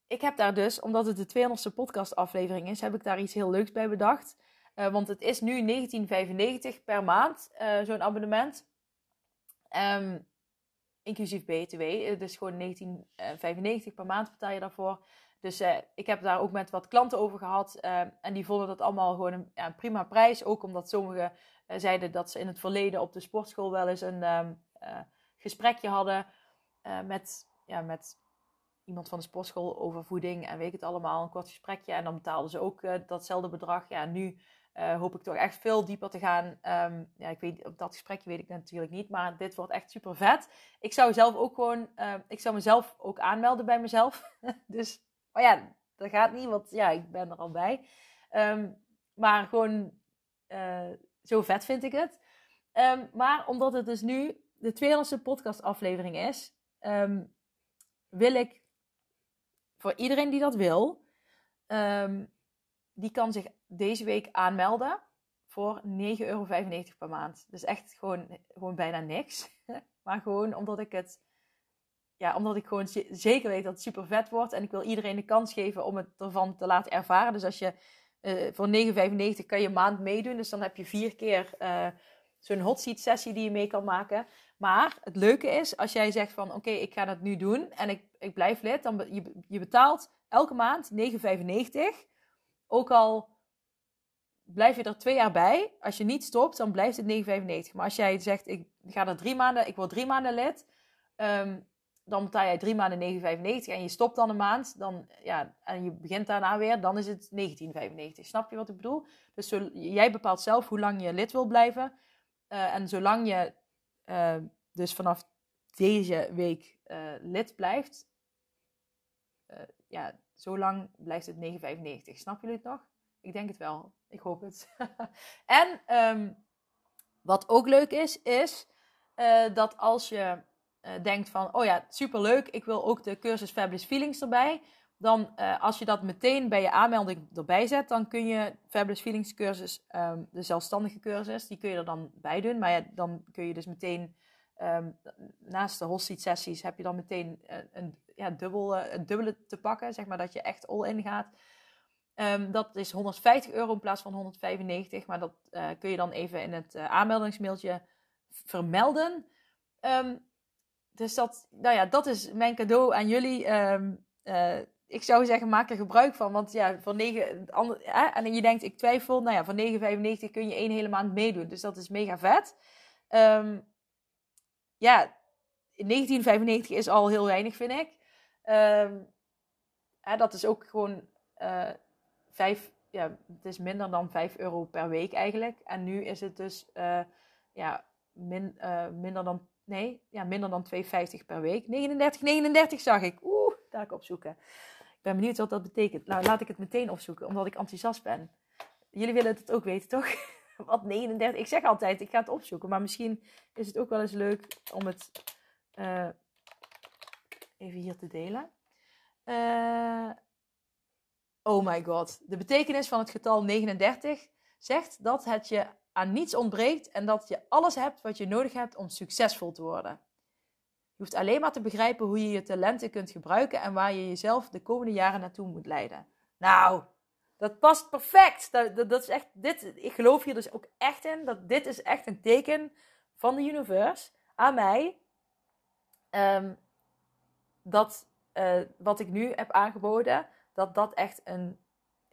ik heb daar dus, omdat het de 200ste podcastaflevering is, heb ik daar iets heel leuks bij bedacht. Uh, want het is nu 1995 per maand, uh, zo'n abonnement. Um, inclusief BTW. Dus gewoon 1995 per maand betaal je daarvoor. Dus ik heb daar ook met wat klanten over gehad. en die vonden dat allemaal gewoon een, prima prijs. Ook omdat sommigen zeiden dat ze in het verleden op de sportschool wel eens een gesprekje hadden met, ja, met iemand van de sportschool over voeding en weet ik het allemaal, een kort gesprekje. En dan betaalden ze ook uh, datzelfde bedrag. Ja, nu uh, hoop ik toch echt veel dieper te gaan. Um, ja, ik weet, op dat gesprekje weet ik natuurlijk niet, maar dit wordt echt super vet. Ik zou zelf ook gewoon, ik zou mezelf ook aanmelden bij mezelf. dus, maar ja, dat gaat niet, want ja, ik ben er al bij. Um, maar gewoon, zo vet vind ik het. Um, maar omdat het dus nu de 200ste podcast aflevering is, wil ik voor iedereen die dat wil, um, die kan zich deze week aanmelden voor 9,95 euro per maand. Dus echt gewoon, gewoon bijna niks. maar gewoon omdat ik het, ja, omdat ik gewoon zeker weet dat het super vet wordt. En ik wil iedereen de kans geven om het ervan te laten ervaren. Dus als je uh, voor 9,95 kan je een maand meedoen. Dus dan heb je vier keer uh, zo'n hot seat sessie die je mee kan maken. Maar het leuke is, als jij zegt van oké, ik ga dat nu doen en ik, ik blijf lid, dan je, je betaalt elke maand 9,95. Ook al blijf je er twee jaar bij, als je niet stopt, dan blijft het 9,95. Maar als jij zegt ik ga er drie maanden, ik word drie maanden lid, um, dan betaal jij drie maanden 9,95 en je stopt dan een maand, dan, ja, en je begint daarna weer, dan is het 19,95. Snap je wat ik bedoel? Dus jij bepaalt zelf hoe lang je lid wil blijven. Uh, en zolang je uh, dus vanaf deze week uh, lid blijft, ja, zo lang blijft het 9,95. Snap jullie het nog? Ik denk het wel. Ik hoop het. en um, wat ook leuk is, is dat als je denkt van, oh ja, superleuk, ik wil ook de cursus Fabulous Feelings erbij. Dan, als je dat meteen bij je aanmelding erbij zet, dan kun je Fabulous Feelings cursus, um, de zelfstandige cursus, die kun je er dan bij doen. Maar ja, dan kun je dus meteen Um, naast de hostie sessies heb je dan meteen een, een, ja, dubbel, uh, een dubbele te pakken, zeg maar dat je echt all in gaat. Um, dat is 150 euro in plaats van 195, maar dat uh, kun je dan even in het uh, aanmeldingsmailtje vermelden. Dus dat, nou ja, dat is mijn cadeau aan jullie. Ik zou zeggen, maak er gebruik van. Want ja, voor 9, hè, en je denkt, ik twijfel, nou ja, voor 9,95 kun je één hele maand meedoen. Dus dat is mega vet. Um, ja, 19,95 is al heel weinig, vind ik. Hè, dat is ook gewoon uh, eh, 5, ja, het is minder dan 5 euro per week eigenlijk. En nu is het dus, uh, ja, min, uh, minder dan, nee, ja, minder dan 2,50 per week. 39, 39 zag ik. Oeh, daar ik opzoeken. Ik ben benieuwd wat dat betekent. Nou, laat ik het meteen opzoeken, omdat ik enthousiast ben. Jullie willen het ook weten, toch? Wat 39? Ik zeg altijd, ik ga het opzoeken. Maar misschien is het ook wel eens leuk om het uh, even hier te delen. Uh, oh my god. De betekenis van het getal 39 zegt dat het je aan niets ontbreekt en dat je alles hebt wat je nodig hebt om succesvol te worden. Hoeft alleen maar te begrijpen hoe je je talenten kunt gebruiken en waar je jezelf de komende jaren naartoe moet leiden. Nou, dat past perfect. Dat, dat, is echt, dit, ik geloof hier dus ook echt in dat dit is echt een teken van de universe aan mij. Um, dat uh, wat ik nu heb aangeboden, dat dat echt een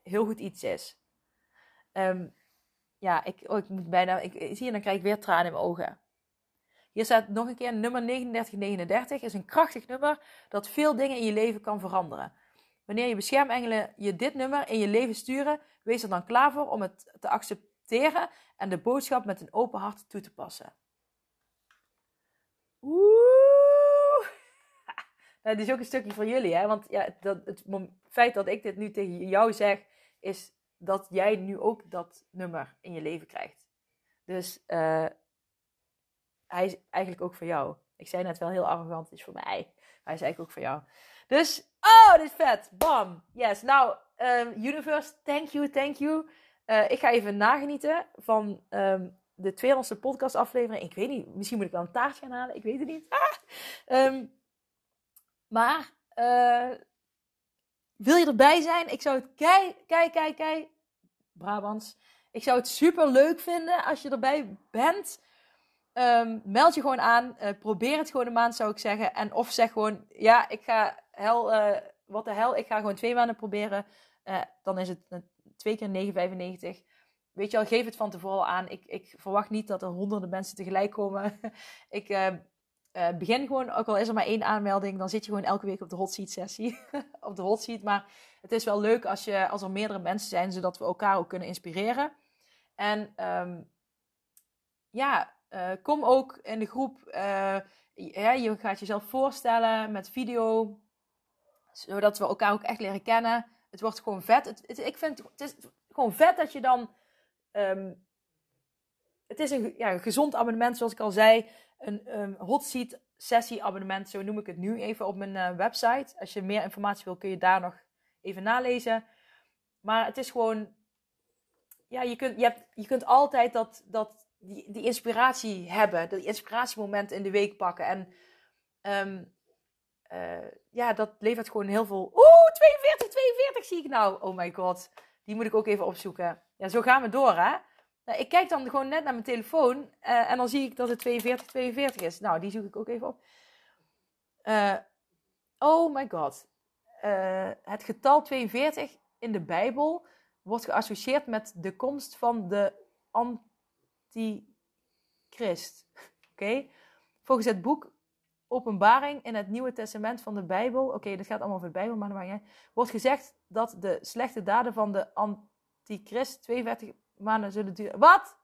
heel goed iets is. Um, ja, ik, oh, ik moet bijna, ik, zie je, dan krijg ik weer tranen in mijn ogen. Hier staat nog een keer nummer 3939. Is een krachtig nummer dat veel dingen in je leven kan veranderen. Wanneer je beschermengelen je dit nummer in je leven sturen, wees er dan klaar voor om het te accepteren en de boodschap met een open hart toe te passen. Oeh! Nou, dit is ook een stukje voor jullie, hè? Want ja, dat, het feit dat ik dit nu tegen jou zeg, is dat jij nu ook dat nummer in je leven krijgt. Dus uh, hij is eigenlijk ook voor jou. Ik zei net wel heel arrogant, het is voor mij. Hij is eigenlijk ook voor jou. Dus, oh, dit is vet. Bam. Yes. Nou, um, Universe, thank you, thank you. Uh, ik ga even nagenieten van um, de 200ste podcast aflevering. Ik weet niet, misschien moet ik wel een taart gaan halen. Ik weet het niet. Ah. Um, maar, uh, wil je erbij zijn? Ik zou het kei, kei, kei, kei, Brabants. Ik zou het super leuk vinden als je erbij bent. Um, meld je gewoon aan. Uh, probeer het gewoon een maand, zou ik zeggen. En of zeg gewoon, ja, ik ga hel, uh, wat de hel, ik ga gewoon twee maanden proberen. Uh, dan is het twee keer 9,95. Weet je al, geef het van tevoren aan. Ik, ik verwacht niet dat er honderden mensen tegelijk komen. ik begin gewoon, ook al is er maar één aanmelding, dan zit je gewoon elke week op de hot seat sessie. op de hot seat. Maar het is wel leuk als, je, als er meerdere mensen zijn, zodat we elkaar ook kunnen inspireren. En um, ja, uh, kom ook in de groep. Uh, ja, je gaat jezelf voorstellen met video. Zodat we elkaar ook echt leren kennen. Het wordt gewoon vet. Het, ik vind het is gewoon vet dat je dan. Um, het is een, ja, een gezond abonnement, zoals ik al zei. Een hot seat sessie abonnement, zo noem ik het nu even op mijn uh, website. Als je meer informatie wil, kun je daar nog even nalezen. Maar het is gewoon. Ja, je kunt, je hebt, je kunt altijd dat, dat die, die inspiratie hebben. Die inspiratiemomenten in de week pakken. En um, uh, ja, dat levert gewoon heel veel... Oeh, 42, 42 zie ik nou. Oh my god. Die moet ik ook even opzoeken. Ja, zo gaan we door, hè. Nou, ik kijk dan gewoon net naar mijn telefoon. Uh, en dan zie ik dat het 42, 42 is. Nou, die zoek ik ook even op. Uh, oh my god. het getal 42 in de Bijbel wordt geassocieerd met de komst van de antichrist. Oké? Volgens het boek Openbaring in het Nieuwe Testament van de Bijbel, oké, okay, dat gaat allemaal over de Bijbel, maar dan wordt gezegd dat de slechte daden van de antichrist 42 maanden zullen duren. Wat?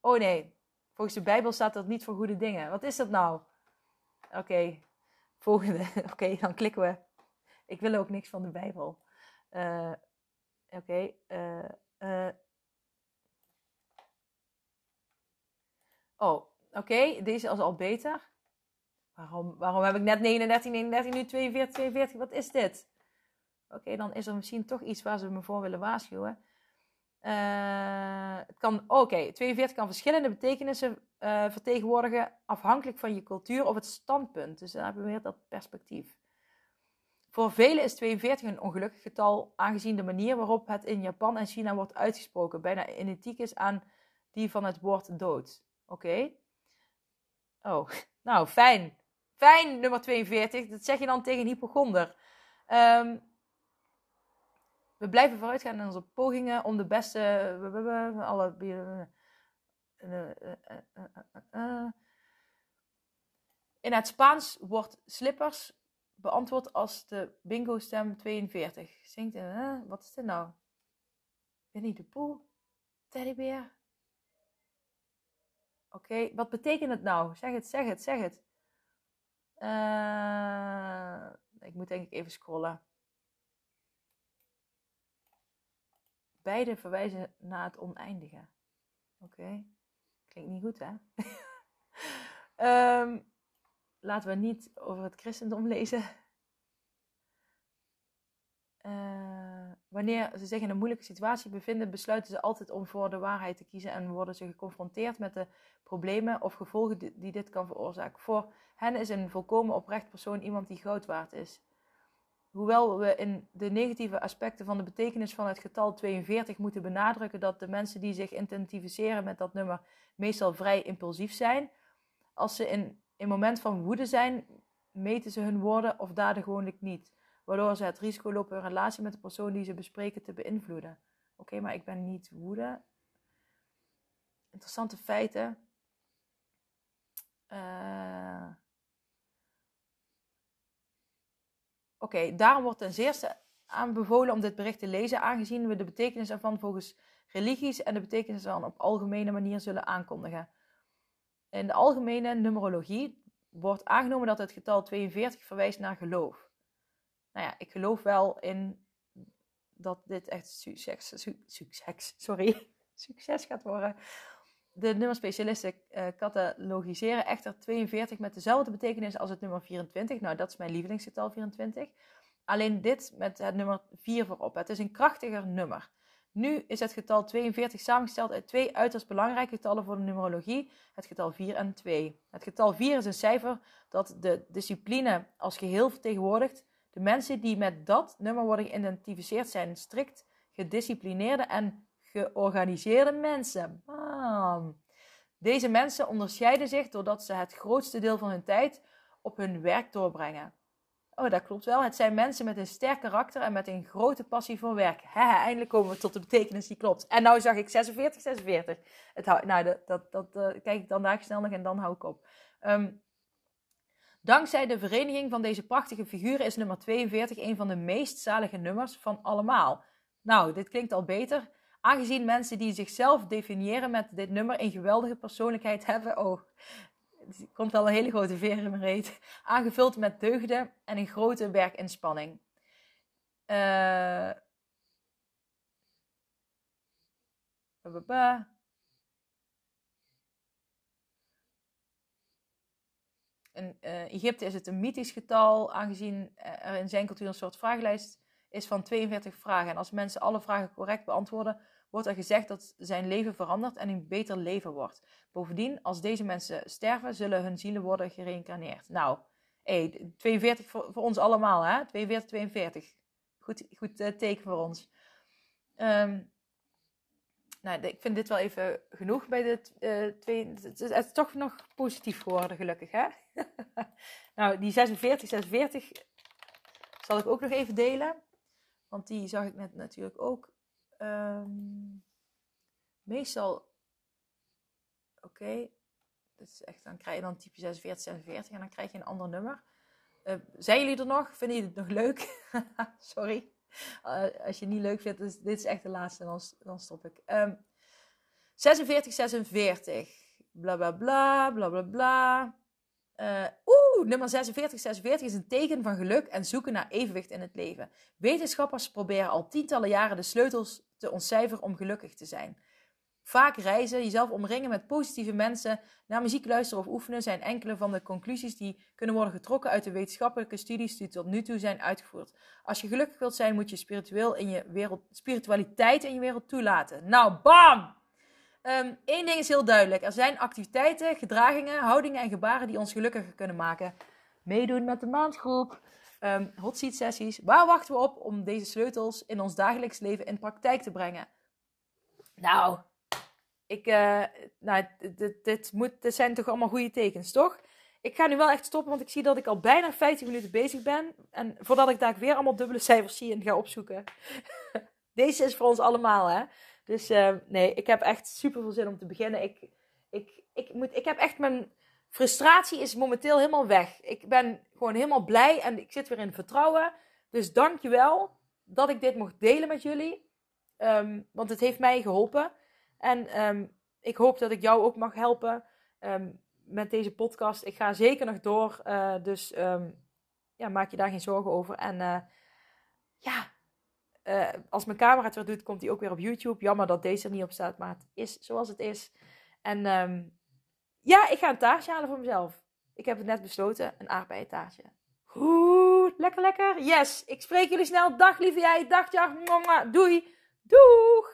Oh nee, volgens de Bijbel staat dat niet voor goede dingen. Wat is dat nou? Oké, volgende. oké, dan klikken we. Ik wil ook niks van de Bijbel. Uh, oké, uh, uh, Oh, oké, deze is al beter. Waarom, waarom heb ik net 39, 39, nu 42, 42? Wat is dit? Oké, dan is er misschien toch iets waar ze me voor willen waarschuwen. Het kan, oké, 42 kan verschillende betekenissen uh, vertegenwoordigen afhankelijk van je cultuur of het standpunt. Dus daar hebben we weer dat perspectief. Voor velen is 42 een ongelukkig getal, aangezien de manier waarop het in Japan en China wordt uitgesproken bijna identiek is aan die van het woord dood. Oké. Oh, nou, fijn. Fijn, nummer 42. Dat zeg je dan tegen een hypochonder. Ehm, we blijven vooruitgaan in onze pogingen om de beste. alle. In het Spaans wordt slippers beantwoord als de bingo-stem 42. Zingt in. wat is dit nou? Winnie de Pooh? Teddybeer? Oké, wat betekent het nou? Zeg het, zeg het, zeg het. Eh, ik moet denk ik even scrollen. Beide verwijzen naar het oneindige. Oké, klinkt niet goed hè? Ehm, laten we niet over het christendom lezen. Eh, wanneer ze zich in een moeilijke situatie bevinden, besluiten ze altijd om voor de waarheid te kiezen en worden ze geconfronteerd met de problemen of gevolgen die, dit kan veroorzaken. Voor hen is een volkomen oprecht persoon iemand die goud waard is. Hoewel we in de negatieve aspecten van de betekenis van het getal 42 moeten benadrukken dat de mensen die zich identificeren met dat nummer meestal vrij impulsief zijn. Als ze in een moment van woede zijn, meten ze hun woorden of daden gewoonlijk niet. Waardoor ze het risico lopen hun relatie met de persoon die ze bespreken te beïnvloeden. Oké, maar ik ben niet woede. Interessante feiten. Eh, Oké, daarom wordt ten zeerste aanbevolen om dit bericht te lezen, aangezien we de betekenis ervan volgens religies en de betekenis ervan op algemene manier zullen aankondigen. In de algemene numerologie wordt aangenomen dat het getal 42 verwijst naar geloof. Nou ja, ik geloof wel in dat dit echt succes, su- succes, sorry, succes gaat worden. De nummerspecialisten eh, catalogiseren echter 42 met dezelfde betekenis als het nummer 24. Nou, dat is mijn lievelingsgetal 24. Alleen dit met het nummer 4 voorop. Het is een krachtiger nummer. Nu is het getal 42 samengesteld uit twee uiterst belangrijke getallen voor de numerologie: het getal 4 en 2. Het getal 4 is een cijfer dat de discipline als geheel vertegenwoordigt. De mensen die met dat nummer worden geïdentificeerd zijn strikt gedisciplineerde en georganiseerde mensen. Bam. Deze mensen onderscheiden zich doordat ze het grootste deel van hun tijd op hun werk doorbrengen. Oh, dat klopt wel. Het zijn mensen met een sterk karakter en met een grote passie voor werk. Hehe, eindelijk komen we tot de betekenis die klopt. En nou zag ik 46, 46. Het nou, dat, dat, dat eh, kijk ik dan daar snel nog en dan hou ik op. Ehm, dankzij de vereniging van deze prachtige figuren is nummer 42 een van de meest zalige nummers van allemaal. Nou, dit klinkt al beter. Aangezien mensen die zichzelf definiëren met dit nummer een geweldige persoonlijkheid hebben. Oh, er komt wel een hele grote veer in. Aangevuld met deugden en een grote werkinspanning. Eh. ba, In eh, Egypte is het een mythisch getal, aangezien er in zijn cultuur een soort vragenlijst is van 42 vragen. En als mensen alle vragen correct beantwoorden, wordt er gezegd dat zijn leven verandert en een beter leven wordt. Bovendien, als deze mensen sterven, zullen hun zielen worden gereïncarneerd. Nou, hey, 42 voor, ons allemaal, hè? 42, 42. Goed, goed uh, teken voor ons. Um, nou, ik vind dit wel even genoeg bij de uh, twee. Het is toch nog positief geworden, gelukkig, hè? nou, die 46, 46 zal ik ook nog even delen. Want die zag ik net natuurlijk ook. Um, meestal. Oké. Dat is echt, dan krijg je dan type 46, 46 en dan krijg je een ander nummer. Uh, zijn jullie er nog? Vinden jullie het nog leuk? Sorry. Uh, als je het niet leuk vindt, dit is echt de laatste, dan, dan stop ik. Um, 46, 46. Bla bla bla, bla bla bla. Uh, Oeh, nummer 46, 46 is een teken van geluk en zoeken naar evenwicht in het leven. Wetenschappers proberen al tientallen jaren de sleutels te ontcijferen om gelukkig te zijn. Vaak reizen, jezelf omringen met positieve mensen, naar muziek luisteren of oefenen zijn enkele van de conclusies die kunnen worden getrokken uit de wetenschappelijke studies die tot nu toe zijn uitgevoerd. Als je gelukkig wilt zijn, moet je, spiritueel in je wereld, spiritualiteit in je wereld toelaten. Nou, bam! Eén um, ding is heel duidelijk. Er zijn activiteiten, gedragingen, houdingen en gebaren die ons gelukkiger kunnen maken. Meedoen met de maandgroep, um, sessies. Waar wachten we op om deze sleutels in ons dagelijks leven in praktijk te brengen? Nou, ik, uh, nou dit, dit, moet, dit zijn toch allemaal goede tekens, toch? ik ga nu wel echt stoppen, want ik zie dat ik al bijna 50 minuten bezig ben. En voordat ik daar weer allemaal dubbele cijfers zie en ga opzoeken. Deze is voor ons allemaal, hè. Dus uh, nee, ik heb echt super veel zin om te beginnen. Ik, ik, ik, moet, ik heb echt mijn frustratie is momenteel helemaal weg. Ik ben gewoon helemaal blij en ik zit weer in vertrouwen. Dus dank je wel dat ik dit mocht delen met jullie. Um, want het heeft mij geholpen. En um, ik hoop dat ik jou ook mag helpen. Um, met deze podcast. Ik ga zeker nog door. Uh, dus ja, maak je daar geen zorgen over. En uh, ja, uh, als mijn camera het weer doet, komt hij ook weer op YouTube. Jammer dat deze er niet op staat, maar het is zoals het is. En um, ja, ik ga een taartje halen voor mezelf. Ik heb het net besloten, een aardbeientaartje. Goed, lekker, lekker. Yes, ik spreek jullie snel. Dag lieve jij, dag Jar. Doei, doeg!